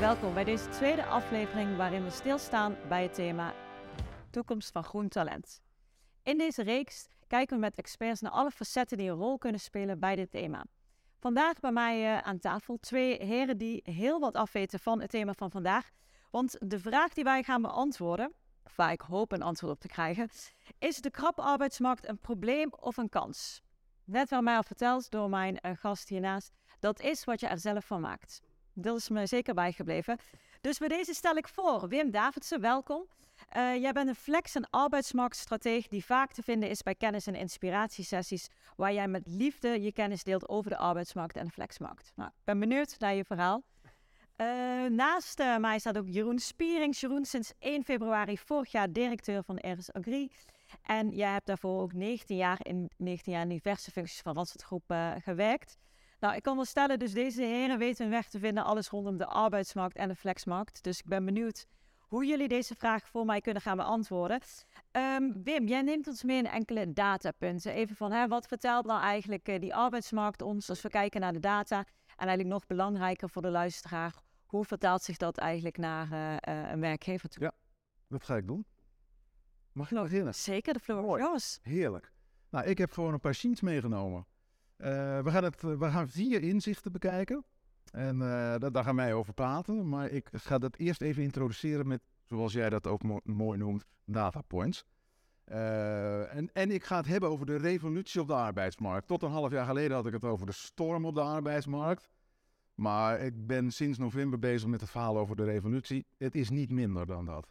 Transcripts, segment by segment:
Welkom bij deze tweede aflevering waarin we stilstaan bij het thema toekomst van groen talent. In deze reeks kijken we met experts naar alle facetten die een rol kunnen spelen bij dit thema. Vandaag bij mij uh, aan tafel twee heren die heel wat afweten van het thema van vandaag. Want de vraag die wij gaan beantwoorden, waar ik hoop een antwoord op te krijgen, is de krappe arbeidsmarkt een probleem of een kans? Net wel mij al verteld door mijn uh, gast hiernaast, dat is wat je er zelf van maakt. Dat is me zeker bijgebleven. Dus bij deze stel ik voor, Wim Davidsen, welkom. Uh, jij bent een flex- en arbeidsmarktstratege die vaak te vinden is bij kennis- en inspiratiesessies, waar jij met liefde je kennis deelt over de arbeidsmarkt en de flexmarkt. Nou, ik ben benieuwd naar je verhaal. Uh, naast uh, mij staat ook Jeroen Spierings. Jeroen sinds 1 februari vorig jaar directeur van Eris Agri. En jij hebt daarvoor ook 19 jaar in, 19 jaar diverse functies van Randstad Groep gewerkt. Nou, ik kan wel stellen, dus deze heren weten hun weg te vinden, alles rondom de arbeidsmarkt en de flexmarkt. Dus ik ben benieuwd hoe jullie deze vraag voor mij kunnen gaan beantwoorden. Um, Wim, jij neemt ons mee in enkele datapunten. Even van, hè, wat vertelt nou eigenlijk uh, die arbeidsmarkt ons als we kijken naar de data? En eigenlijk nog belangrijker voor de luisteraar, hoe vertaalt zich dat eigenlijk naar uh, uh, een werkgever toe? Ja, dat ga ik doen. Mag ik beginnen? Zeker, de floor yours. Heerlijk. Nou, ik heb gewoon een paar sheets meegenomen. Uh, we, gaan het, we gaan vier inzichten bekijken. En uh, daar gaan wij over praten. Maar ik ga dat eerst even introduceren met, zoals jij dat ook mo mooi noemt, data points. En, en ik ga het hebben over de revolutie op de arbeidsmarkt. Tot een half jaar geleden had ik het over de storm op de arbeidsmarkt. Maar ik ben sinds november bezig met het verhaal over de revolutie. Het is niet minder dan dat.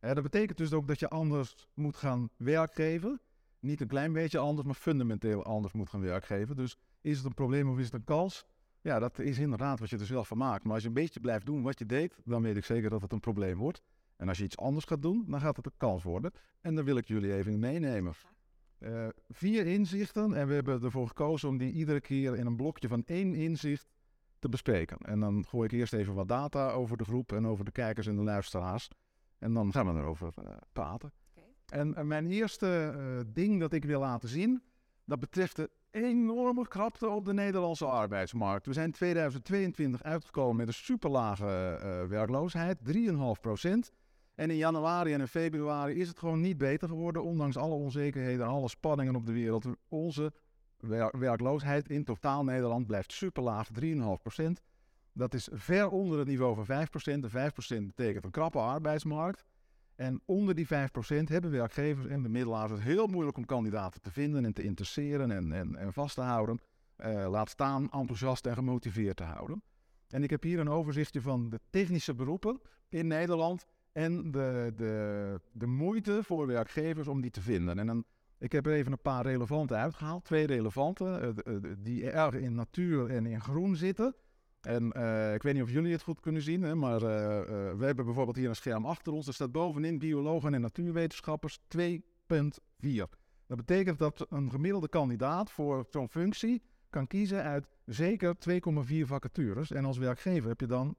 Dat betekent dus ook dat je anders moet gaan werk geven niet een klein beetje anders, maar fundamenteel anders moet gaan werkgeven. Dus is het een probleem of is het een kans? Ja, dat is inderdaad wat je er zelf van maakt. Maar als je een beetje blijft doen wat je deed, dan weet ik zeker dat het een probleem wordt. En als je iets anders gaat doen, dan gaat het een kans worden. En dan wil ik jullie even meenemen. Uh, vier inzichten en we hebben ervoor gekozen om die iedere keer in een blokje van één inzicht te bespreken. En dan gooi ik eerst even wat data over de groep en over de kijkers en de luisteraars. En dan gaan we erover uh, praten. En, en, mijn eerste uh, ding dat ik wil laten zien, dat betreft de enorme krapte op de Nederlandse arbeidsmarkt. We zijn in 2022 uitgekomen met een superlage uh, werkloosheid, 3,5 procent. En in januari en in februari is het gewoon niet beter geworden, ondanks alle onzekerheden en alle spanningen op de wereld. Onze wer werkloosheid in totaal Nederland blijft superlaag, 3,5 procent. Dat is ver onder het niveau van 5 procent. De 5 procent betekent een krappe arbeidsmarkt. En onder die 5% hebben werkgevers en bemiddelaars het heel moeilijk om kandidaten te vinden en te interesseren en, en, en vast te houden. Uh, laat staan enthousiast en gemotiveerd te houden. En ik heb hier een overzichtje van de technische beroepen in Nederland en de, de, de moeite voor werkgevers om die te vinden. En dan, ik heb er even een paar relevante uitgehaald, twee relevante, uh, die erg in natuur en in groen zitten. En uh, ik weet niet of jullie het goed kunnen zien, hè, maar uh, we hebben bijvoorbeeld hier een scherm achter ons. Er staat bovenin biologen en natuurwetenschappers 2.4. Dat betekent dat een gemiddelde kandidaat voor zo'n functie kan kiezen uit zeker 2,4 vacatures. En als werkgever heb je dan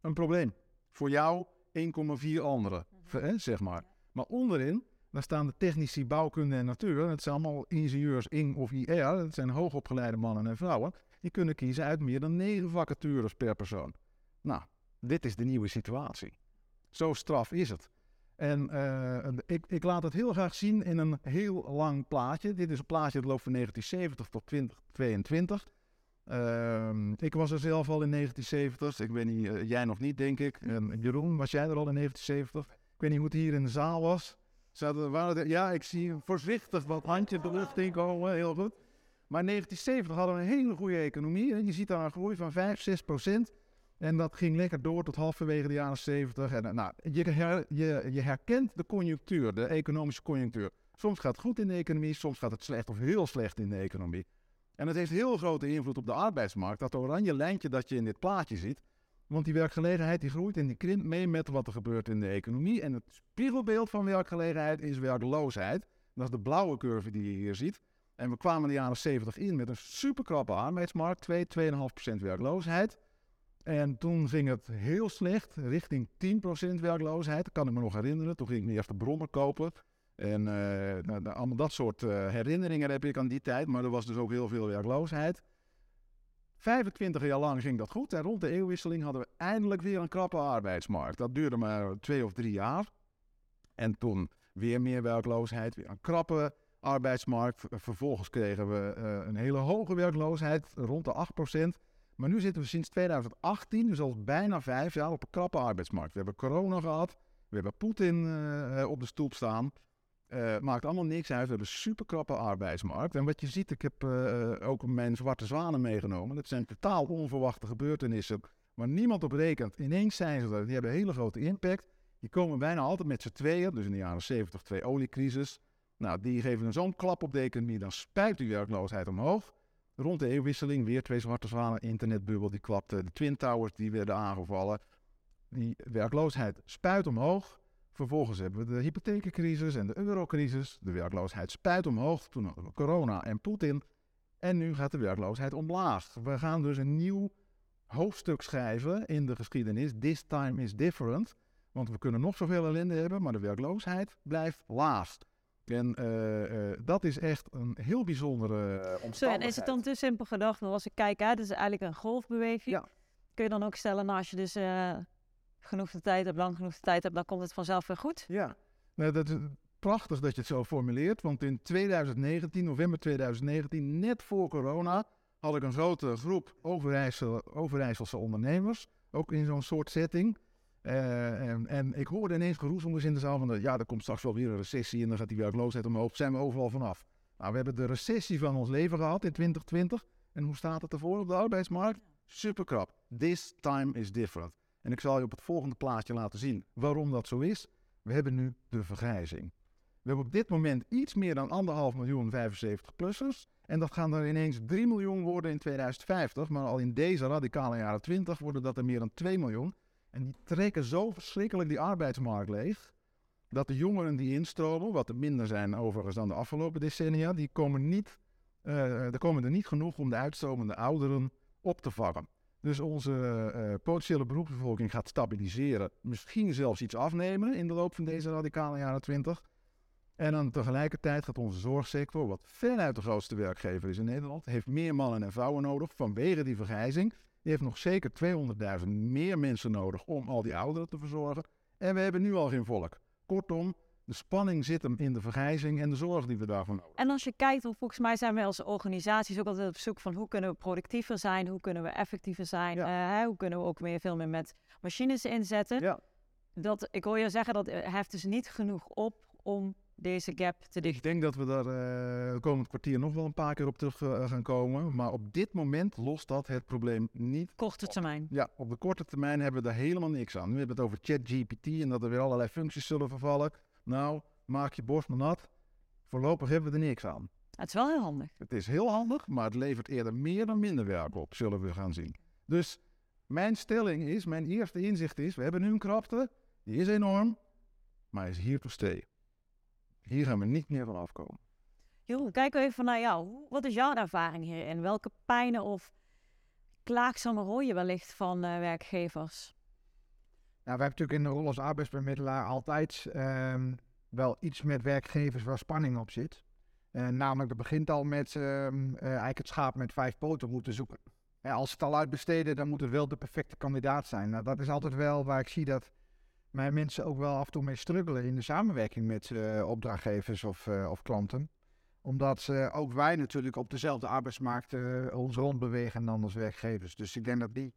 een probleem. Voor jou 1,4 anderen, hè, zeg maar. Maar onderin, daar staan de technici bouwkunde en natuur. Het zijn allemaal ingenieurs ING of IR. Dat zijn hoogopgeleide mannen en vrouwen die kunnen kiezen uit meer dan negen vacatures per persoon. Nou, dit is de nieuwe situatie. Zo straf is het. En uh, ik, ik, laat het heel graag zien in een heel lang plaatje. Dit is een plaatje dat loopt van 1970 tot 2022. Uh, ik was er zelf al in 1970. Ik weet niet, uh, jij nog niet, denk ik. En Jeroen, was jij er al in 1970? Ik weet niet hoe het hier in de zaal was. Zaten, waren ja, ik zie voorzichtig wat handje de lucht in komen. Heel goed. Maar in 1970 hadden we een hele goede economie. Je ziet daar een groei van 5, 6 procent. En dat ging lekker door tot halverwege de jaren 70. En, nou, je, je, je herkent de conjunctuur, de economische conjunctuur. Soms gaat het goed in de economie, soms gaat het slecht of heel slecht in de economie. En het heeft heel grote invloed op de arbeidsmarkt, dat oranje lijntje dat je in dit plaatje ziet. Want die werkgelegenheid die groeit en die krimpt mee met wat er gebeurt in de economie. En het spiegelbeeld van werkgelegenheid is werkloosheid. Dat is de blauwe curve die je hier ziet. En we kwamen de jaren 70 in met een superkrappe arbeidsmarkt, 2, 2,5% werkloosheid. En toen ging het heel slecht, richting 10% werkloosheid. Dat kan ik me nog herinneren. Toen ging ik mijn eerste brommer kopen. En uh, nou, allemaal dat soort uh, herinneringen heb ik aan die tijd. Maar er was dus ook heel veel werkloosheid. 25 jaar lang ging dat goed. En rond de eeuwwisseling hadden we eindelijk weer een krappe arbeidsmarkt. Dat duurde maar twee of drie jaar. En toen weer meer werkloosheid, weer een krappe arbeidsmarkt. Vervolgens kregen we uh, een hele hoge werkloosheid, rond de 8%. Maar nu zitten we sinds 2018, dus al bijna vijf jaar, op een krappe arbeidsmarkt. We hebben corona gehad, we hebben Poetin uh, op de stoep staan. Uh, maakt allemaal niks uit. We hebben een super krappe arbeidsmarkt. En wat je ziet, ik heb ook mijn zwarte zwanen meegenomen. Dat zijn totaal onverwachte gebeurtenissen waar niemand op rekent. Ineens zijn ze er. Die hebben een hele grote impact. Die komen bijna altijd met z'n tweeën. Dus in de jaren 70 twee oliecrisis. Nou, die geven zo'n klap op de economie. Dan spuit die werkloosheid omhoog. Rond de eeuwwisseling weer twee zwarte zwanen. Internetbubbel die klapte. De Twin Towers die werden aangevallen. Die werkloosheid spuit omhoog. Vervolgens hebben we de hypotheekcrisis en de eurocrisis. De werkloosheid spuit omhoog. Toen hadden we corona en Poetin. En nu gaat de werkloosheid omlaag. We gaan dus een nieuw hoofdstuk schrijven in de geschiedenis. This time is different. Want we kunnen nog zoveel ellende hebben, maar de werkloosheid blijft laag. En uh, uh, dat is echt een heel bijzondere omstandigheid. Zo, en is het dan te simpel gedacht? Want als ik kijk, hè, het is eigenlijk een golfbeweging. Ja. Kun je dan ook stellen, nou, als je dus genoeg de tijd hebt, lang genoeg de tijd hebt, dan komt het vanzelf weer goed? Ja, nou, dat is prachtig dat je het zo formuleert. Want in 2019, november 2019, net voor corona, had ik een grote groep Overijssel, Overijsselse ondernemers. Ook in zo'n soort setting. Uh, en, en, ik hoorde ineens geroezemoes in de zaal van, de, ja, er komt straks wel weer een recessie en dan gaat die werkloosheid omhoog. Zijn we overal vanaf. Nou, we hebben de recessie van ons leven gehad in 2020. En hoe staat het ervoor op de arbeidsmarkt? Super krap. This time is different. En ik zal je op het volgende plaatje laten zien waarom dat zo is. We hebben nu de vergrijzing. We hebben op dit moment iets meer dan anderhalf miljoen 75-plussers. En dat gaan er ineens 3 miljoen worden in 2050. Maar al in deze radicale jaren 20 worden dat er meer dan 2 miljoen. En die trekken zo verschrikkelijk die arbeidsmarkt leeg. Dat de jongeren die instromen, wat er minder zijn overigens dan de afgelopen decennia, die komen, niet, uh, er komen er niet genoeg om de uitstromende ouderen op te vangen. Dus onze uh, potentiële beroepsbevolking gaat stabiliseren, misschien zelfs iets afnemen in de loop van deze radicale jaren 20. En dan tegelijkertijd gaat onze zorgsector, wat veruit de grootste werkgever is in Nederland, heeft meer mannen en vrouwen nodig vanwege die vergrijzing. Die heeft nog zeker 200.000 meer mensen nodig om al die ouderen te verzorgen. En we hebben nu al geen volk. Kortom, de spanning zit hem in de vergrijzing en de zorg die we daarvan nodig En als je kijkt, volgens mij zijn wij als organisaties ook altijd op zoek van hoe kunnen we productiever zijn, hoe kunnen we effectiever zijn, ja. uh, hoe kunnen we ook meer, veel meer met machines inzetten. Ja. Dat, ik hoor je zeggen dat heft dus niet genoeg op om deze gap te dichten. Ik denk dat we daar uh, komend kwartier nog wel een paar keer op terug uh, gaan komen. Maar op dit moment lost dat het probleem niet. Korte termijn. Op. Ja, op de korte termijn hebben we daar helemaal niks aan. Nu hebben we het over ChatGPT en dat er weer allerlei functies zullen vervallen. Nou, maak je borst maar nat. Voorlopig hebben we er niks aan. Het is wel heel handig. Het is heel handig, maar het levert eerder meer dan minder werk op, zullen we gaan zien. Dus mijn stelling is, mijn eerste inzicht is, we hebben nu een krapte, die is enorm, maar is hier to stay. Hier gaan we niet meer van afkomen. Jeroen, kijk even naar jou. Wat is jouw ervaring hierin? Welke pijnen of klaagzamen hoor je wellicht van uh, werkgevers? Nou, we hebben natuurlijk in de rol als arbeidsbemiddelaar altijd um, wel iets met werkgevers waar spanning op zit. Uh, namelijk, dat begint al met uh, eigenlijk het schaap met vijf poten moeten zoeken. Ja, als ze het al uitbesteden, dan moet het wel de perfecte kandidaat zijn. Nou, dat is altijd wel waar ik zie dat mijn mensen ook wel af en toe mee struggelen in de samenwerking met uh, opdrachtgevers of, uh, of klanten. Omdat uh, ook wij natuurlijk op dezelfde arbeidsmarkt ons rondbewegen dan als werkgevers. Dus ik denk dat die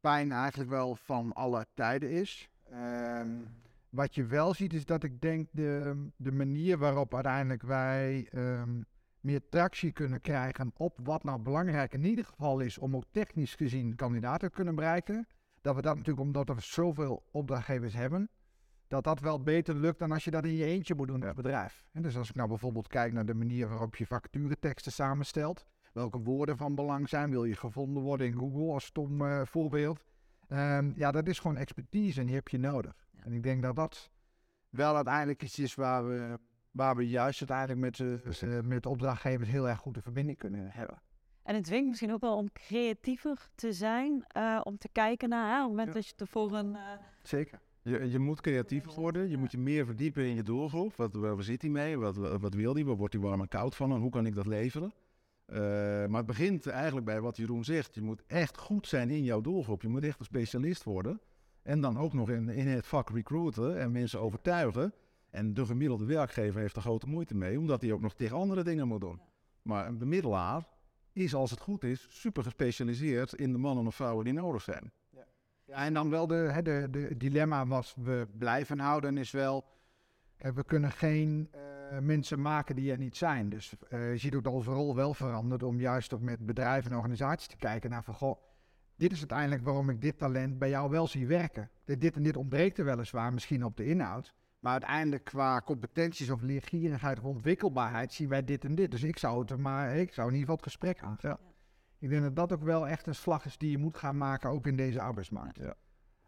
pijn eigenlijk wel van alle tijden is. Um, wat je wel ziet is dat ik denk de, de manier waarop uiteindelijk wij um, meer tractie kunnen krijgen op wat nou belangrijk in ieder geval is om ook technisch gezien kandidaten te kunnen bereiken dat we dat natuurlijk, omdat we zoveel opdrachtgevers hebben, dat dat wel beter lukt dan als je dat in je eentje moet doen als bedrijf. En dus als ik nou bijvoorbeeld kijk naar de manier waarop je vacatureteksten samenstelt, welke woorden van belang zijn, wil je gevonden worden in Google als stom uh, voorbeeld. Um, ja, dat is gewoon expertise en die heb je nodig. Ja. En ik denk dat dat wel uiteindelijk iets is waar we, waar we juist uiteindelijk met, uh, uh, met opdrachtgevers heel erg goed de verbinding kunnen hebben. En het dwingt misschien ook wel om creatiever te zijn, uh, om te kijken naar hè, op het moment ja. dat je ervoor een... Uh... Zeker. Je, je moet creatiever worden, je moet je meer verdiepen in je doelgroep. Wat, waar zit hij mee? Wat, wat wil hij? Waar wordt hij warm en koud van? En hoe kan ik dat leveren? Eh, maar het begint eigenlijk bij wat Jeroen zegt. Je moet echt goed zijn in jouw doelgroep. Je moet echt een specialist worden. En dan ook nog in, in het vak recruiten en mensen overtuigen. En de gemiddelde werkgever heeft er grote moeite mee, omdat hij ook nog tegen andere dingen moet doen. Maar een bemiddelaar is, als het goed is, super gespecialiseerd in de mannen of vrouwen die nodig zijn. Ja, en dan wel de, hè, de, de dilemma wat we blijven houden is wel, we kunnen geen eh, mensen maken die er niet zijn. Dus eh, je ziet ook dat onze rol wel verandert om juist ook met bedrijven en organisaties te kijken naar van, goh, dit is uiteindelijk waarom ik dit talent bij jou wel zie werken. Dit, dit en dit ontbreekt er weliswaar misschien op de inhoud, maar uiteindelijk qua competenties of leergierigheid of ontwikkelbaarheid zien wij dit en dit. Dus ik zou het maar, ik zou in ieder geval het gesprek aan. Ja. Ik denk dat dat ook wel echt een slag is die je moet gaan maken, ook in deze arbeidsmarkt. Ja.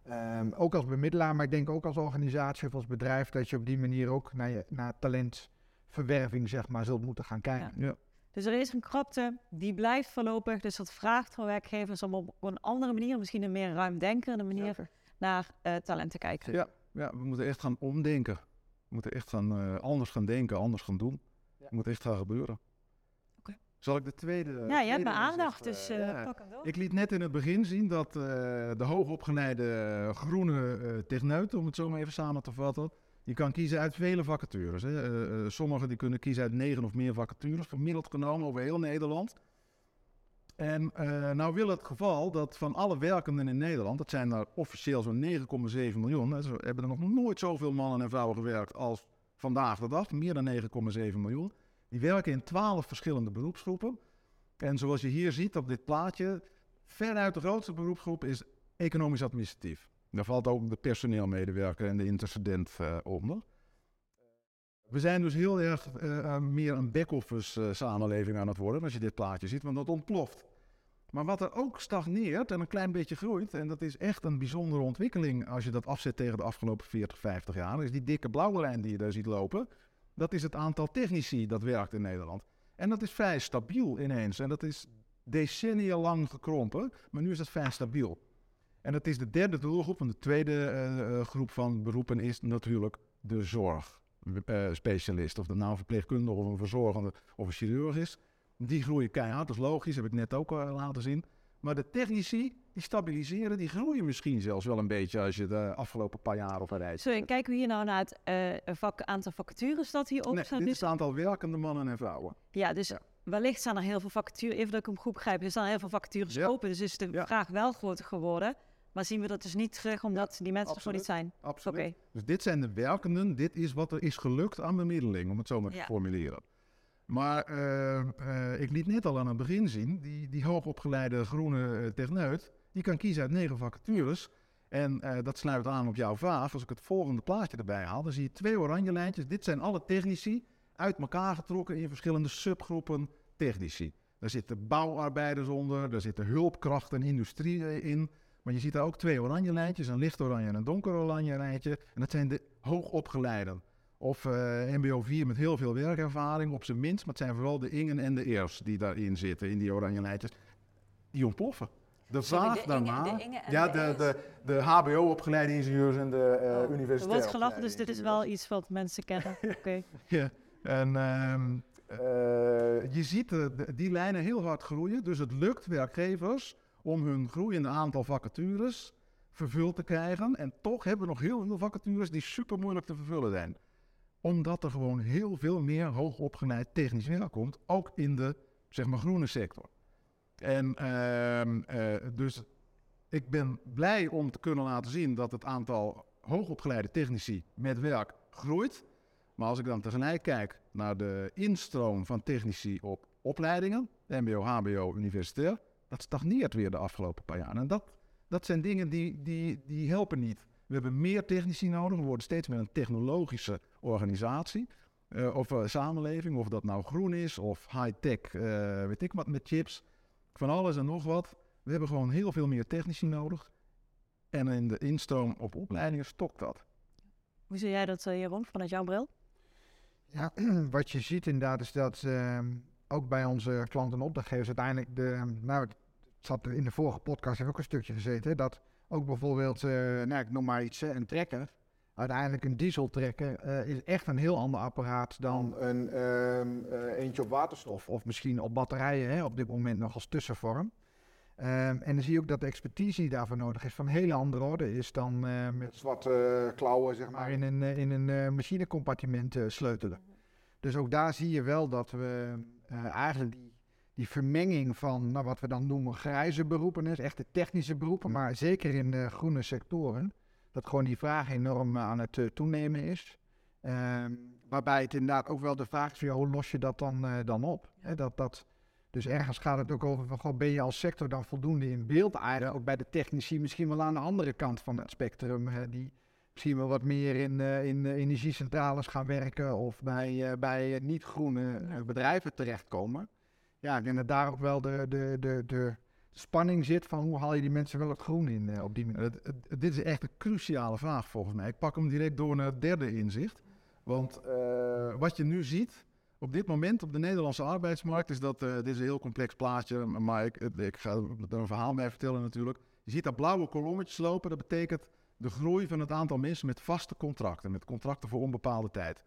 Ehm, ook als bemiddelaar, maar ik denk ook als organisatie of als bedrijf, dat je op die manier ook naar, je, naar talentverwerving, zeg maar, zult moeten gaan kijken. Ja. Dus er is een krapte, die blijft voorlopig. Dus dat vraagt van werkgevers om op een andere manier, misschien een meer ruimdenkende manier, naar eh, talent te kijken. Ja. Ja, we moeten echt gaan omdenken. We moeten echt gaan, eh, anders gaan denken, anders gaan doen. Ja. Het moet echt gaan gebeuren. Oké. Zal ik de tweede... Ja, je tweede hebt mijn aandacht, inzicht, dus eh, eh, ja. pak hem door. Ik liet net in het begin zien dat eh, de hoogopgeleide groene eh techneut, om het zo maar even samen te vatten, je kan kiezen uit vele vacatures. Hè. Sommigen die kunnen kiezen uit negen of meer vacatures, gemiddeld genomen over heel Nederland. En eh, nou wil het geval dat van alle werkenden in Nederland, dat zijn er officieel zo'n 9,7 miljoen, zo hebben er nog nooit zoveel mannen en vrouwen gewerkt als vandaag de dag, meer dan 9,7 miljoen. Die werken in 12 verschillende beroepsgroepen. En zoals je hier ziet op dit plaatje, veruit de grootste beroepsgroep is economisch administratief. Daar valt ook de personeelmedewerker en de intercedent eh, onder. We zijn dus heel erg eh, meer een back-office eh, samenleving aan het worden als je dit plaatje ziet, want dat ontploft. Maar wat er ook stagneert en een klein beetje groeit, en dat is echt een bijzondere ontwikkeling als je dat afzet tegen de afgelopen 40, 50 jaar, is die dikke blauwe lijn die je daar ziet lopen. Dat is het aantal technici dat werkt in Nederland. En dat is vrij stabiel ineens. En dat is decennia lang gekrompen, maar nu is dat vrij stabiel. En dat is de derde doelgroep. En de tweede eh, groep van beroepen is natuurlijk de zorgspecialist. of dat nou een verpleegkundige of een verzorgende of een chirurg is. Die groeien keihard, dat is logisch, heb ik net ook al laten zien. Maar de technici, die stabiliseren, die groeien misschien zelfs wel een beetje als je de afgelopen paar jaar op een rij Sorry, kijken we hier nou naar het eh, vak, aantal vacatures dat hier Nee, staat? dit Dus- is het aantal werkende mannen en vrouwen. Ja, dus Ja. wellicht staan er heel veel vacatures, even dat ik hem goed begrijp, er staan heel veel vacatures Ja. open, dus is de Ja. vraag wel groter geworden. Maar zien we dat dus niet terug, omdat die mensen er gewoon niet zijn? Oké, Absoluut. Dus dit zijn de werkenden, dit is wat er is gelukt aan bemiddeling, om het zo maar Ja. te formuleren. Maar eh, eh, ik liet net al aan het begin zien, die, die hoogopgeleide groene eh, techneut, die kan kiezen uit negen vacatures. En eh, dat sluit aan op jouw vraag. Als ik het volgende plaatje erbij haal, dan zie je twee oranje lijntjes. Dit zijn alle technici uit elkaar getrokken in verschillende subgroepen technici. Daar zitten bouwarbeiders onder, daar zitten hulpkrachten en industrie in. Maar je ziet daar ook twee oranje lijntjes, een licht oranje en een donker oranje lijntje. En dat zijn de hoogopgeleiden. Of eh, MBO 4 met heel veel werkervaring, op zijn minst. Maar het zijn vooral de ingen en de eers die daarin zitten, in die oranje lijntjes. Die ontploffen. De vraag daarna... ja, de de, de, de HBO-opgeleide ingenieurs en de eh Oh, er universiteit. wordt gelachen, dus dit is wel iets wat mensen kennen. Oké. Ja, en ehm, eh, je ziet die lijnen heel hard groeien. Dus het lukt werkgevers om hun groeiende aantal vacatures vervuld te krijgen. En toch hebben we nog heel veel vacatures die super moeilijk te vervullen zijn. Omdat er gewoon heel veel meer hoogopgeleid technisch werk komt. Ook in de zeg maar, groene sector. En ehm, eh, dus ik ben blij om te kunnen laten zien dat het aantal hoogopgeleide technici met werk groeit. Maar als ik dan tegelijk kijk naar de instroom van technici op opleidingen, MBO, HBO, universitair, dat stagneert weer de afgelopen paar jaar. En dat, dat zijn dingen die, die, die helpen niet. We hebben meer technici nodig, we worden steeds meer een technologische organisatie. eh, of eh, samenleving, of dat nou groen is of high-tech, eh, weet ik wat, met chips. Van alles en nog wat. We hebben gewoon heel veel meer technici nodig. En in de instroom op opleidingen stokt dat. Hoe zie jij dat, eh, Jeroen, vanuit jouw bril? Ja, wat je ziet inderdaad is dat ehm, ook bij onze klanten en opdrachtgevers uiteindelijk de, nou, zat in de vorige podcast heeft ook een stukje gezeten, hè, dat ook bijvoorbeeld, eh, nou ik noem maar iets, een trekker, uiteindelijk een diesel trekken eh, is echt een heel ander apparaat dan een ehm, eh, eentje op waterstof. Of misschien op batterijen, hè, op dit moment nog als tussenvorm. Ehm, en dan zie je ook dat de expertise die daarvoor nodig is van een hele andere orde is dan met wat klauwen zeg maar, in een, in een machinecompartiment sleutelen. Dus ook daar zie je wel dat we eigenlijk die, die vermenging van nou, wat we dan noemen grijze beroepen, is echt de technische beroepen, maar zeker in de groene sectoren, dat gewoon die vraag enorm aan het uh, toenemen is. Ehm, waarbij het inderdaad ook wel de vraag is, ja, hoe los je dat dan, uh, dan op? dat, dat, dus ergens gaat het ook over van, goh, ben je als sector dan voldoende in beeld? Eigenlijk ook bij de technici misschien wel aan de andere kant van het spectrum, die misschien wel wat meer in, in energiecentrales gaan werken of bij, bij niet-groene bedrijven terechtkomen. Ja, ik denk dat daar ook wel de, de, de, de spanning zit van hoe haal je die mensen wel het groen in uh, op die manier? dit is echt een cruciale vraag volgens mij. Ik pak hem direct door naar het derde inzicht. Want uh, wat je nu ziet op dit moment op de Nederlandse arbeidsmarkt is dat, uh, dit is een heel complex plaatje, maar ik, ga er een verhaal bij vertellen natuurlijk. Je ziet dat blauwe kolommetjes lopen, dat betekent de groei van het aantal mensen met vaste contracten, met contracten voor onbepaalde tijd.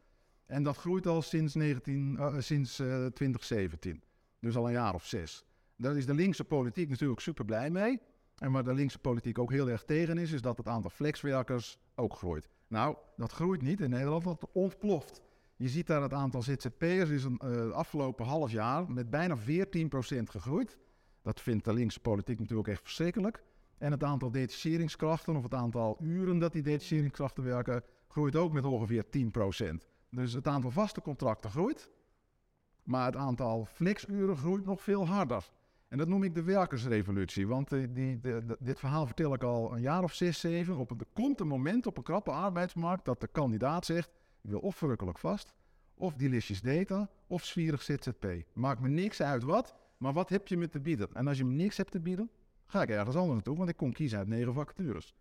En dat groeit al sinds, 19, sinds 2017, dus al een jaar of zes. Daar is de linkse politiek natuurlijk super blij mee. En waar de linkse politiek ook heel erg tegen is, is dat het aantal flexwerkers ook groeit. Nou, dat groeit niet in Nederland, dat ontploft. Je ziet daar het aantal ZZP'ers is een uh, afgelopen half jaar met bijna 14% gegroeid. Dat vindt de linkse politiek natuurlijk echt verschrikkelijk. En het aantal detacheringskrachten, of het aantal uren dat die detacheringskrachten werken, groeit ook met ongeveer 10%. Dus het aantal vaste contracten groeit, maar het aantal flexuren groeit nog veel harder. En dat noem ik de werkersrevolutie. Want die, die, dit verhaal vertel ik al een jaar of zes, zeven. Op er komt een moment op een krappe arbeidsmarkt dat de kandidaat zegt: ik wil of verrukkelijk vast, of delicious data, of zwierig ZZP. Maakt me niks uit wat, maar wat heb je me te bieden? En als je me niks hebt te bieden, ga ik ergens anders naartoe, want ik kon kiezen uit negen vacatures.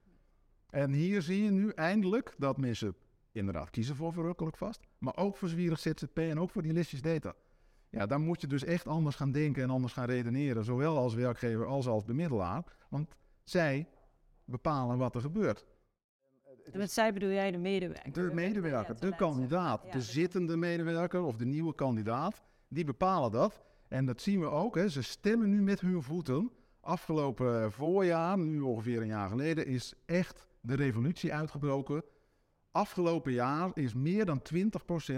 En hier zie je nu eindelijk dat mensen inderdaad kiezen voor verrukkelijk vast, maar ook voor zwierig ZZP en ook voor delicious data. Ja, dan moet je dus echt anders gaan denken en anders gaan redeneren, zowel als werkgever als als bemiddelaar. Want zij bepalen wat er gebeurt. En met zij bedoel jij de medewerker? De medewerker, de kandidaat, de zittende medewerker of de nieuwe kandidaat, die bepalen dat. En dat zien we ook, hè. ze stemmen nu met hun voeten. Afgelopen voorjaar, nu ongeveer een jaar geleden, is echt de revolutie uitgebroken Afgelopen jaar is meer dan 20%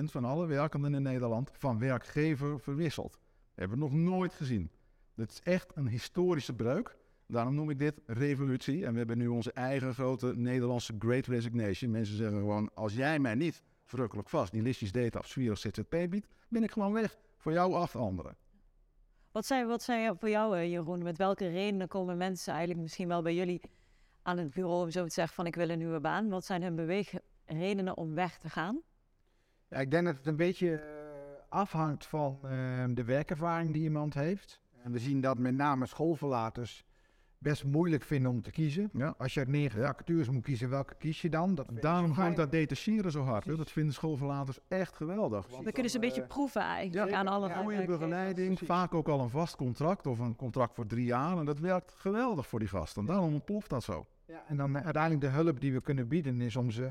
van alle werkenden in Nederland van werkgever verwisseld. Dat hebben we nog nooit gezien. Dat is echt een historische breuk. Daarom noem ik dit revolutie. En we hebben nu onze eigen grote Nederlandse Great Resignation. Mensen zeggen gewoon, als jij mij niet verrukkelijk vast die listjes data of Swiro ZZP biedt, ben ik gewoon weg. Voor jou of anderen. Wat zijn, wat zijn voor jou, eh, Jeroen? Met welke redenen komen mensen eigenlijk misschien wel bij jullie aan het bureau om zo te zeggen van ik wil een nieuwe baan? Wat zijn hun bewegen? Redenen om weg te gaan? Ja, ik denk dat het een beetje uh, afhangt van uh, de werkervaring die iemand heeft. En we zien dat met name schoolverlaters best moeilijk vinden om te kiezen. Ja. Als je uit negen ja. vacatures moet kiezen, welke kies je dan? Dat Daarom gaat dat detacheren zo hard. Dat vinden schoolverlaters echt geweldig. Dan kunnen ze een beetje proeven eigenlijk aan alle ja, Mooie begeleiding, vaak ook al een vast contract of een contract voor drie jaar. En dat werkt geweldig voor die gasten. Daarom ontploft dat zo. Ja, en dan uiteindelijk de hulp die we kunnen bieden is om ze uh,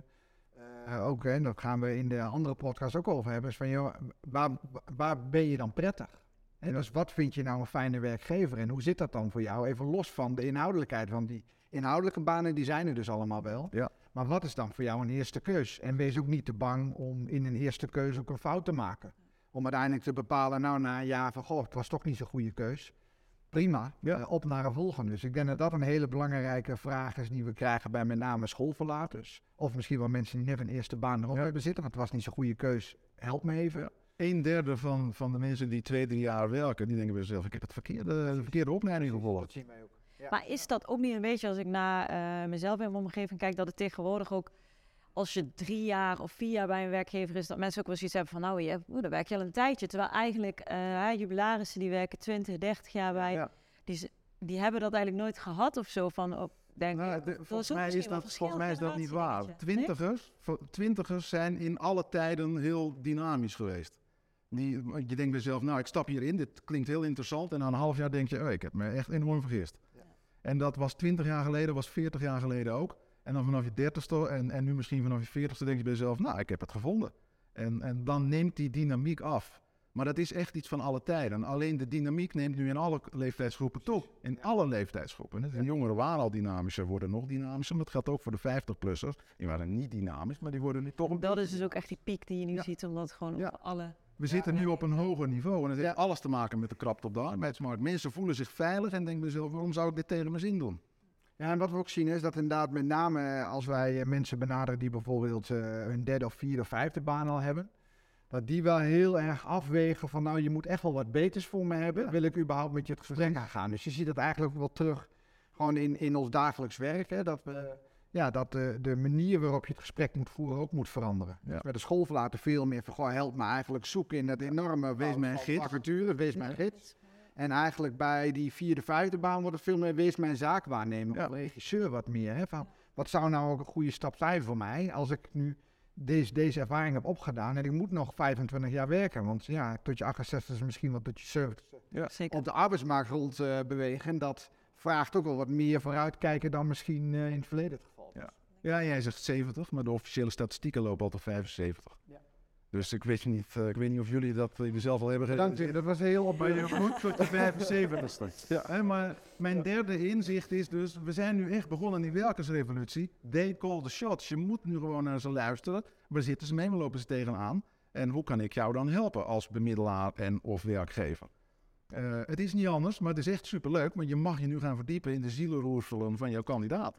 ook, en dat gaan we in de andere podcast ook over hebben, is van joh, waar, waar ben je dan prettig? En dus wat vind je nou een fijne werkgever en hoe zit dat dan voor jou? Even los van de inhoudelijkheid, want die inhoudelijke banen die zijn er dus allemaal wel. Ja. Maar wat is dan voor jou een eerste keus? En wees ook niet te bang om in een eerste keus ook een fout te maken. Om uiteindelijk te bepalen, nou na een jaar van, goh, het was toch niet zo'n goede keus prima, ja. uh, op naar een volgende. Dus ik denk dat dat een hele belangrijke vraag is die we krijgen bij met name schoolverlaters. Of misschien wel mensen die net een eerste baan erop hebben zitten, want het was niet zo'n goede keus. Help me even. Een derde van, van de mensen die twee, drie jaar werken, die denken bij zichzelf, ik heb het verkeerde, de verkeerde opleiding gevolgd. Dat zien wij ook. Maar is dat ook niet een beetje, als ik naar uh, mezelf in mijn omgeving kijk, dat het tegenwoordig ook als je drie jaar of vier jaar bij een werkgever is, dat mensen ook wel zoiets hebben van, nou, je, oe, dan werk je al een tijdje. Terwijl eigenlijk uh, jubilarissen die werken 20, 30 jaar bij, die, die hebben dat eigenlijk nooit gehad of zo. Van, op, denk, nou, de, volgens, mij is dat, volgens mij is dat niet waar. Twintigers, nee? twintigers zijn in alle tijden heel dynamisch geweest. Die, je denkt bij jezelf, nou, ik stap hierin, dit klinkt heel interessant. En na een half jaar denk je, oh, ik heb me echt enorm vergist. Ja. En dat was twintig jaar geleden, was veertig jaar geleden ook. En dan vanaf je dertigste en, en nu misschien vanaf je veertigste denk je bij jezelf, nou, ik heb het gevonden. En, en dan neemt die dynamiek af. Maar dat is echt iets van alle tijden. Alleen de dynamiek neemt nu in alle leeftijdsgroepen toe. In alle leeftijdsgroepen. De jongeren waren al dynamischer, worden nog dynamischer. Dat geldt ook voor de 50-plussers. Die waren niet dynamisch, maar die worden nu toch een Dat is dus ook echt die piek die je nu Ja. ziet, omdat gewoon Ja. op alle... We zitten nu op een hoger niveau en het heeft alles te maken met de krapte op de arbeidsmarkt. Mensen voelen zich veilig en denken zichzelf, waarom zou ik dit tegen mijn zin doen? Ja, en wat we ook zien is dat inderdaad met name eh, als wij eh, mensen benaderen die bijvoorbeeld eh, hun derde of vierde of vijfde baan al hebben, dat die wel heel erg afwegen van nou je moet echt wel wat beters voor me hebben, wil ik überhaupt met je het gesprek aangaan. Dus je ziet dat eigenlijk ook wel terug gewoon in, in ons dagelijks werk, hè, dat, we, ja, dat de, de manier waarop je het gesprek moet voeren ook moet veranderen. Ja. Dus bij de school verlaten veel meer van goh, help me eigenlijk zoeken in dat enorme Wees woud mijn gids. vacature, wees mijn gids. En eigenlijk bij die vierde, vijfde baan wordt het veel meer wees mijn zaakwaarnemer Ja. of regisseur wat meer. Hè? Van, wat zou nou ook een goede stap zijn voor mij als ik nu deze, deze ervaring heb opgedaan en ik moet nog 25 jaar werken. Want ja, tot je 68 is misschien wel tot je 70 Zeker. op de arbeidsmarkt rond eh, bewegen. En dat vraagt ook wel wat meer vooruitkijken dan misschien eh, in het verleden het geval. was. Ja. Ja, jij zegt 70, maar de officiële statistieken lopen al tot 75. Ja. Dus ik weet, niet, eh, ik weet niet of jullie dat uh, zelf al hebben Dank je, dat was heel op. Maar je moet tot je 75 Ja, hè, maar mijn derde inzicht is dus, we zijn nu echt begonnen in die werkersrevolutie. They call the shots. Je moet nu gewoon naar ze luisteren. Waar zitten ze mee? Waar lopen ze tegenaan? En hoe kan ik jou dan helpen als bemiddelaar en of werkgever? Eh, het is niet anders, maar het is echt superleuk. Want je mag je nu gaan verdiepen in de zielenroerselen van jouw kandidaat.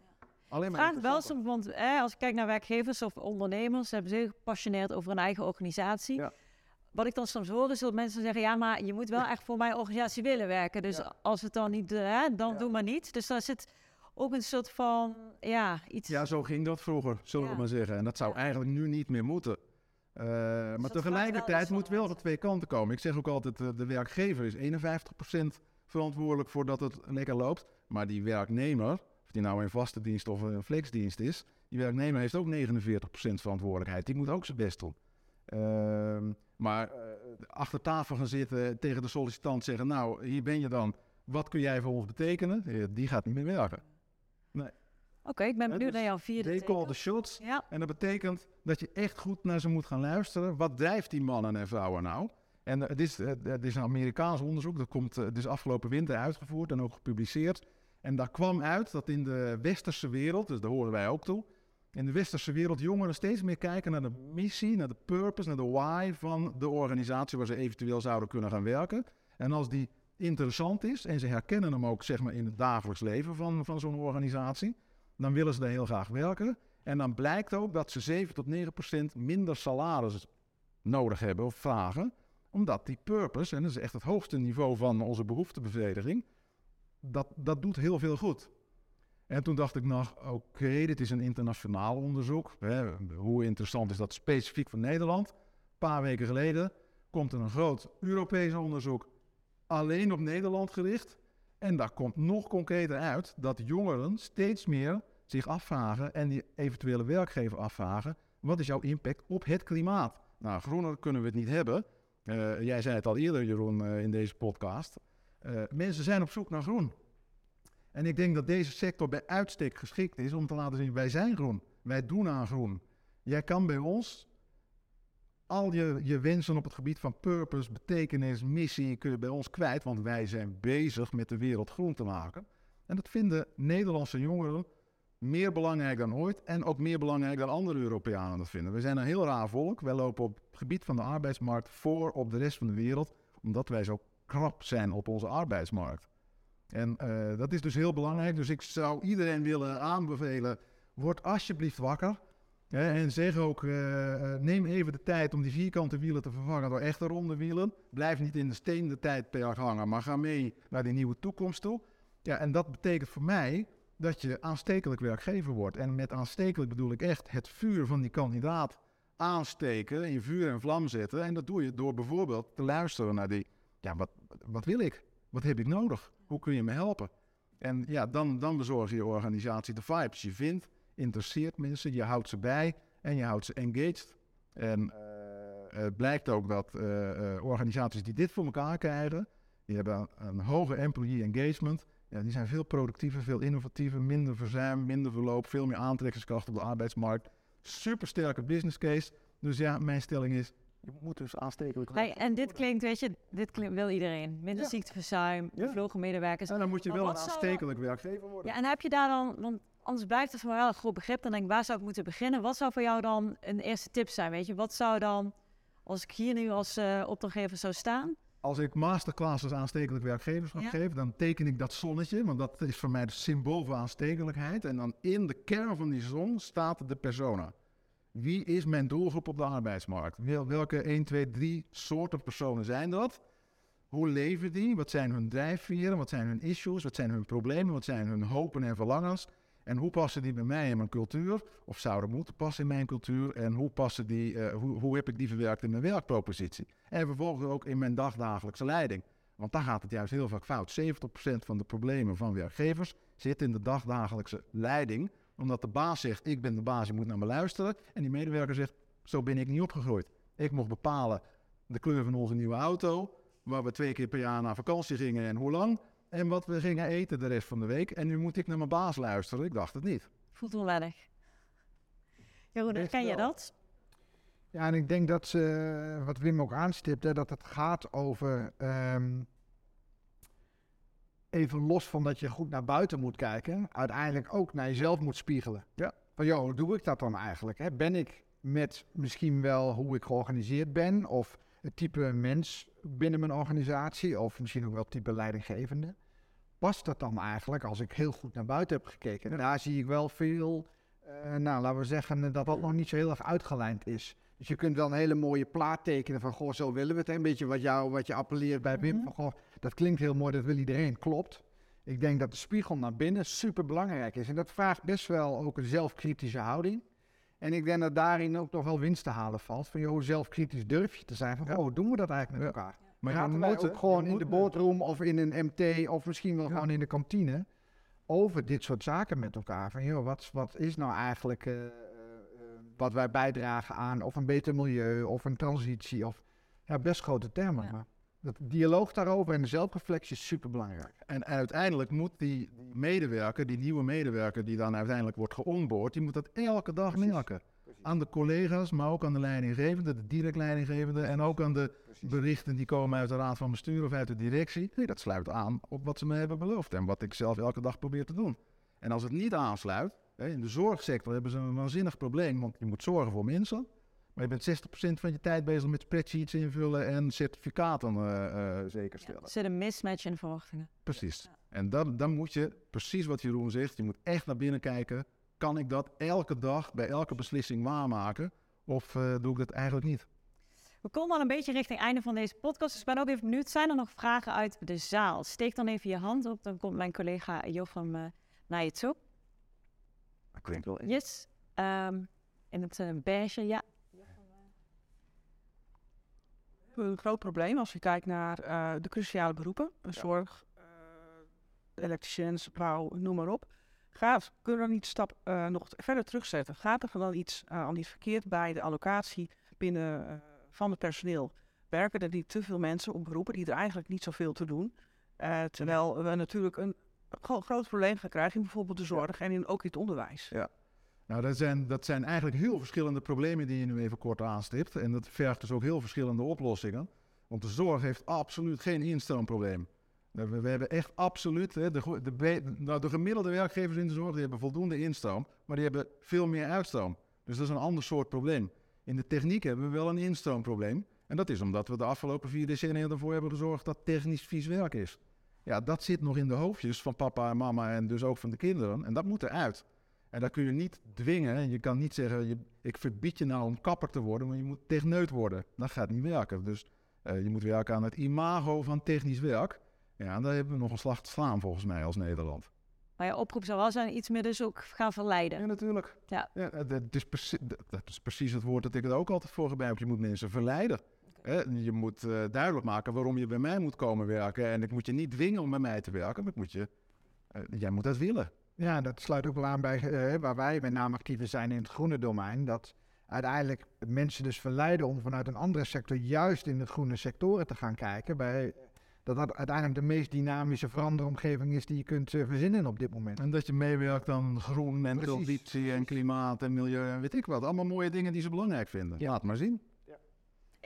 Alleen maar Vraag wel soms, want eh, als ik kijk naar werkgevers of ondernemers, ze hebben zich gepassioneerd over hun eigen organisatie. Ja. Wat ik dan soms hoor, is dat mensen zeggen, ja, maar je moet wel echt voor mijn organisatie willen werken. Dus Ja. als het dan niet, eh, dan doe maar niet. Dus daar zit ook een soort van, ja, iets... Ja, zo ging dat vroeger, zullen we maar zeggen. En dat zou eigenlijk nu niet meer moeten. Eh, maar dat vraagt tegelijkertijd wel moet wel van twee kanten komen. Ik zeg ook altijd, eh, de werkgever is 51% verantwoordelijk voor dat het lekker loopt. Maar die werknemer, die nou een vaste dienst of een flexdienst is, die werknemer heeft ook 49% verantwoordelijkheid. Die moet ook zijn best doen. Ehm, maar eh, achter tafel gaan zitten, tegen de sollicitant zeggen, nou, hier ben je dan. Wat kun jij voor ons betekenen? Die gaat niet meer werken. Oké, ik ben benieuwd dus naar jouw vierde They call the shots. Ja, En dat betekent dat je echt goed naar ze moet gaan luisteren. Wat drijft die mannen en vrouwen nou? En eh, het, is, eh, het is een Amerikaans onderzoek, dat komt, het is afgelopen winter uitgevoerd en ook gepubliceerd. En daar kwam uit dat in de westerse wereld, dus daar horen wij ook toe, in de westerse wereld jongeren steeds meer kijken naar de missie, naar de purpose, naar de why van de organisatie waar ze eventueel zouden kunnen gaan werken. En als die interessant is en ze herkennen hem ook zeg maar, in het dagelijks leven van, van zo'n organisatie, dan willen ze daar heel graag werken. En dan blijkt ook dat ze 7 tot 9 procent minder salaris nodig hebben of vragen. Omdat die purpose, en dat is echt het hoogste niveau van onze behoeftebevrediging, dat, dat doet heel veel goed. En toen dacht ik nog, oké, dit is een internationaal onderzoek. Hoe interessant is dat specifiek voor Nederland? Een paar weken geleden komt er een groot Europees onderzoek alleen op Nederland gericht. En daar komt nog concreter uit dat jongeren steeds meer zich afvragen en die eventuele werkgever afvragen: wat is jouw impact op het klimaat? Nou, groener kunnen we het niet hebben. Eh, jij zei het al eerder, Jeroen, eh, in deze podcast. Eh, mensen zijn op zoek naar groen. En ik denk dat deze sector bij uitstek geschikt is om te laten zien: wij zijn groen. Wij doen aan groen. Jij kan bij ons al je, je wensen op het gebied van purpose, betekenis, missie kun je bij ons kwijt, want wij zijn bezig met de wereld groen te maken. En dat vinden Nederlandse jongeren meer belangrijk dan ooit en ook meer belangrijk dan andere Europeanen dat vinden. We zijn een heel raar volk. Wij lopen op het gebied van de arbeidsmarkt voor op de rest van de wereld, omdat wij zo krap zijn op onze arbeidsmarkt. En eh, dat is dus heel belangrijk. Dus ik zou iedereen willen aanbevelen, word alsjeblieft wakker. Hè, en zeg ook, eh, eh, neem even de tijd om die vierkante wielen te vervangen door echte ronde wielen. Blijf niet in de steen de tijdperk hangen, maar ga mee naar die nieuwe toekomst toe. Ja, en dat betekent voor mij dat je aanstekelijk werkgever wordt. En met aanstekelijk bedoel ik echt het vuur van die kandidaat aansteken, in vuur en vlam zetten. En dat doe je door bijvoorbeeld te luisteren naar die, ja, wat, wat wil ik? Wat heb ik nodig? Hoe kun je me helpen? En ja, dan, dan bezorg je organisatie de vibes. Je vindt, interesseert mensen, je houdt ze bij en je houdt ze engaged. En eh, het blijkt ook dat eh, eh, organisaties die dit voor elkaar krijgen, die hebben een, een hoge employee engagement. Ja, die zijn veel productiever, veel innovatiever, minder verzuim, minder verloop, veel meer aantrekkingskracht op de arbeidsmarkt. Supersterke business case. Dus ja, mijn stelling is, je moet dus aanstekelijk Nee, en dit klinkt, weet je, dit klinkt, wil iedereen. Minder Ja. ziekteverzuim, bevlogen medewerkers. En dan moet je Maar wel een aanstekelijk werkgever worden. Ja, en heb je daar dan, want anders blijft het voor mij wel een groot begrip. Dan denk ik, waar zou ik moeten beginnen? Wat zou voor jou dan een eerste tip zijn? Weet je, wat zou dan, als ik hier nu als eh, opdrachtgever zou staan? Als ik masterclasses aanstekelijk werkgeverschap Ja. geef, dan teken ik dat zonnetje, want dat is voor mij het symbool voor aanstekelijkheid. En dan in de kern van die zon staat de persona. Wie is mijn doelgroep op de arbeidsmarkt? Wel- Welke 1, 2, 3 soorten personen zijn dat? Hoe leven die? Wat zijn hun drijfveren? Wat zijn hun issues? Wat zijn hun problemen? Wat zijn hun hopen en verlangens? En hoe passen die bij mij in mijn cultuur? Of zouden moeten passen in mijn cultuur? En hoe, passen die, eh, hoe, hoe heb ik die verwerkt in mijn werkpropositie? En vervolgens ook in mijn dagdagelijkse leiding. Want daar gaat het juist heel vaak fout. 70% van de problemen van werkgevers zit in de dagdagelijkse leiding. Omdat de baas zegt, ik ben de baas, je moet naar me luisteren. En die medewerker zegt, zo ben ik niet opgegroeid. Ik mocht bepalen de kleur van onze nieuwe auto. Waar we twee keer per jaar naar vakantie gingen en hoe lang. En wat we gingen eten de rest van de week. En nu moet ik naar mijn baas luisteren. Ik dacht het niet. Voelt onwennig. Jeroen, Best ken je dat? Ja, en ik denk dat ze, wat Wim ook aanstipt, hè, dat het gaat over. ehm, even los van dat je goed naar buiten moet kijken, uiteindelijk ook naar jezelf moet spiegelen. Ja. Van joh, hoe doe ik dat dan eigenlijk? Hè? Ben ik met misschien wel hoe ik georganiseerd ben, of het type mens binnen mijn organisatie, of misschien ook wel het type leidinggevende? Past dat dan eigenlijk als ik heel goed naar buiten heb gekeken? Daar zie ik wel veel, eh, nou laten we zeggen, dat dat nog niet zo heel erg uitgelijnd is. Dus je kunt wel een hele mooie plaat tekenen van, goh, zo willen we het. hè. Een beetje wat, jou, wat je appelleert bij Wim, Mhm. van, goh, dat klinkt heel mooi, dat wil iedereen, klopt. Ik denk dat de spiegel naar binnen super belangrijk is. En dat vraagt best wel ook een zelfkritische houding. En ik denk dat daarin ook nog wel winst te halen valt. Van, joh, hoe zelfkritisch durf je te zijn? Van, Ja. goh, hoe doen we dat eigenlijk met Ja. elkaar? Maar je Praten moet, ook gewoon je in de boardroom of in een MT of misschien wel Ja. gewoon in de kantine over dit soort zaken met elkaar. Van joh, wat, wat is nou eigenlijk eh, wat wij bijdragen aan of een beter milieu of een transitie of ja, best grote termen. Ja. Maar dat dialoog daarover en de zelfreflectie is super belangrijk. En uiteindelijk moet die, medewerker, die nieuwe medewerker die dan uiteindelijk wordt geonboard, die moet dat elke dag Precies. melken. Aan de collega's, maar ook aan de leidinggevende, de direct leidinggevende en ook aan de berichten die komen uit de raad van bestuur of uit de directie. Nee, dat sluit aan op wat ze me hebben beloofd en wat ik zelf elke dag probeer te doen. En als het niet aansluit, in de zorgsector hebben ze een waanzinnig probleem, want je moet zorgen voor mensen. Maar je bent 60% van je tijd bezig met spreadsheets invullen en certificaten eh, eh, zeker stellen. Er zit een mismatch in de verwachtingen. Precies. En dan, dan moet je, precies wat Jeroen zegt, je moet echt naar binnen kijken. Kan ik dat elke dag bij elke beslissing waarmaken? Of eh, doe ik dat eigenlijk niet? We komen al een beetje richting het einde van deze podcast. Dus ik ben ook even benieuwd. Zijn er nog vragen uit de zaal? Steek dan even je hand op. Dan komt mijn collega Jochem naar je toe. Klinkt wel Yes. Ehm, in het eh, beige, ja. een groot probleem als je kijkt naar eh, de cruciale beroepen. Zorg, eh elektriciëns, bouw, noem maar op. Gaat, kunnen we dan niet stap eh, nog verder terugzetten? Gaat er dan iets aan niet verkeerd bij de allocatie binnen eh, van het personeel? Werken er niet te veel mensen op beroepen die er eigenlijk niet zoveel te doen? Eh, terwijl we natuurlijk een gro- groot probleem gaan krijgen in bijvoorbeeld de zorg en in, ook in het onderwijs. Nou, dat zijn, dat zijn eigenlijk heel verschillende problemen die je nu even kort aanstipt. En dat vergt dus ook heel verschillende oplossingen. Want de zorg heeft absoluut geen instroomprobleem. We, we hebben echt absoluut, hè, de, de, nou, de gemiddelde werkgevers in de zorg die hebben voldoende instroom, maar die hebben veel meer uitstroom. Dus dat is een ander soort probleem. In de techniek hebben we wel een instroomprobleem. En dat is omdat we de afgelopen vier decennia ervoor hebben gezorgd dat technisch vies werk is. Ja, dat zit nog in de hoofdjes van papa en mama en dus ook van de kinderen. En dat moet eruit. En dat kun je niet dwingen. En Je kan niet zeggen, je, ik verbied je nou om kapper te worden, maar je moet techneut worden. Dat gaat niet werken. Dus eh, je moet werken aan het imago van technisch werk. Ja, en daar hebben we nog een slag te slaan volgens mij als Nederland. Maar je oproep zou wel zijn iets meer dus ook gaan verleiden. Ja, natuurlijk. Ja. dat, dat is precies, dat, dat is precies het woord dat ik er ook altijd voor gebruik. Je moet mensen verleiden. Hè, je moet eh, duidelijk maken waarom je bij mij moet komen werken. En ik moet je niet dwingen om bij mij te werken, maar ik moet je, eh, jij moet dat willen. Ja, dat sluit ook wel aan bij eh, waar wij met name actief zijn in het groene domein. Dat uiteindelijk mensen dus verleiden om vanuit een andere sector juist in het groene sectoren te gaan kijken. Bij dat dat uiteindelijk de meest dynamische veranderomgeving is die je kunt verzinnen op dit moment. En dat je meewerkt aan groen en transitie en klimaat en milieu en weet ik wat. Allemaal mooie dingen die ze belangrijk vinden. Ja. Laat maar zien.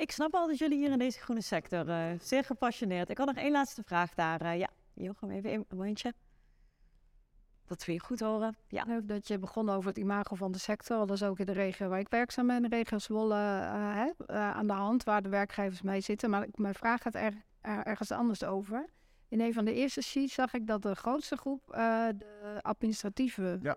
Ik snap al dat jullie hier in deze groene sector eh, zeer gepassioneerd. Ik had nog één laatste vraag daar. eh, ja, Jochem, even een momentje. Dat we je goed horen. Ja. Leuk dat je begon over het imago van de sector. Dat is ook in de regio waar ik werkzaam ben, de regio Zwolle, eh, hè, eh, aan de hand waar de werkgevers mee zitten. Maar ik- mijn vraag gaat er, er- ergens anders over. In een van de eerste sheets zag ik dat de grootste groep eh, de administratieve... Ja.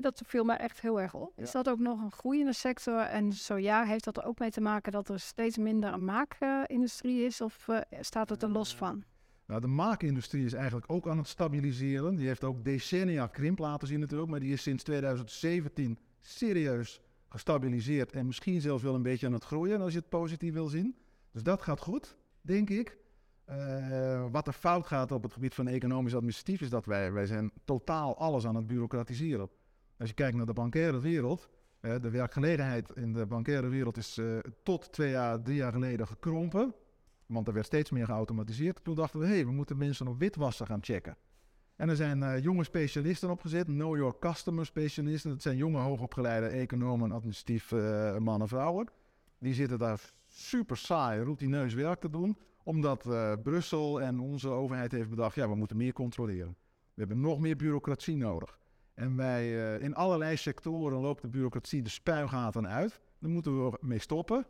Dat viel mij echt heel erg op. Is dat ook nog een groeiende sector? En zo ja, heeft dat er ook mee te maken dat er steeds minder een maakindustrie is? Of eh, staat het er los van? Nou, de maakindustrie is eigenlijk ook aan het stabiliseren. Die heeft ook decennia krimp laten zien natuurlijk, maar die is sinds 2017 serieus gestabiliseerd en misschien zelfs wel een beetje aan het groeien als je het positief wil zien. Dus dat gaat goed, denk ik. Eh, wat er fout gaat op het gebied van economisch administratief is dat wij, wij zijn totaal alles aan het bureaucratiseren. Als je kijkt naar de bankaire wereld, de werkgelegenheid in de bankaire wereld is eh, tot twee jaar, drie jaar geleden gekrompen. Want er werd steeds meer geautomatiseerd. Toen dachten we, hé, hey, we moeten mensen op witwassen gaan checken. En er zijn eh, jonge specialisten opgezet, know your customer specialisten. Dat zijn jonge, hoogopgeleide economen, administratief eh, mannen en vrouwen. Die zitten daar super saai, routineus werk te doen. Omdat Brussel en onze overheid heeft bedacht, ja, we moeten meer controleren. We hebben nog meer bureaucratie nodig. En wij, eh, in allerlei sectoren loopt de bureaucratie de spuigaten uit. Daar moeten we mee stoppen.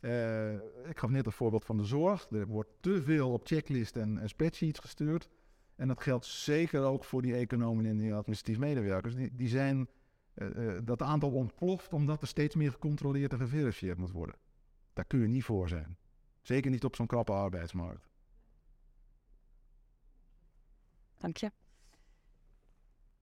Eh, ik gaf net een voorbeeld van de zorg. Er wordt te veel op checklist en, spreadsheets gestuurd. En dat geldt zeker ook voor die economen en die administratief medewerkers. Die, die zijn, eh, dat aantal ontploft omdat er steeds meer gecontroleerd en geverifieerd moet worden. Daar kun je niet voor zijn. Zeker niet op zo'n krappe arbeidsmarkt. Dank je.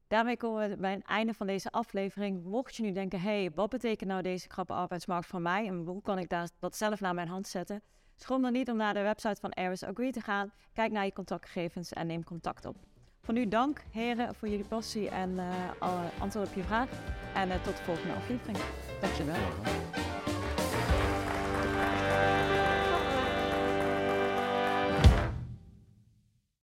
Daarmee komen we bij het einde van deze aflevering. Mocht je nu denken, hé, hey, wat betekent nou deze krappe arbeidsmarkt voor mij en hoe kan ik daar, dat zelf naar mijn hand zetten? Schroom dan niet om naar de website van Aris Agree te gaan. Kijk naar je contactgegevens en neem contact op. Voor nu dank, heren, voor jullie passie en eh, alle antwoord op je vraag. En eh, tot de volgende aflevering. Dankjewel.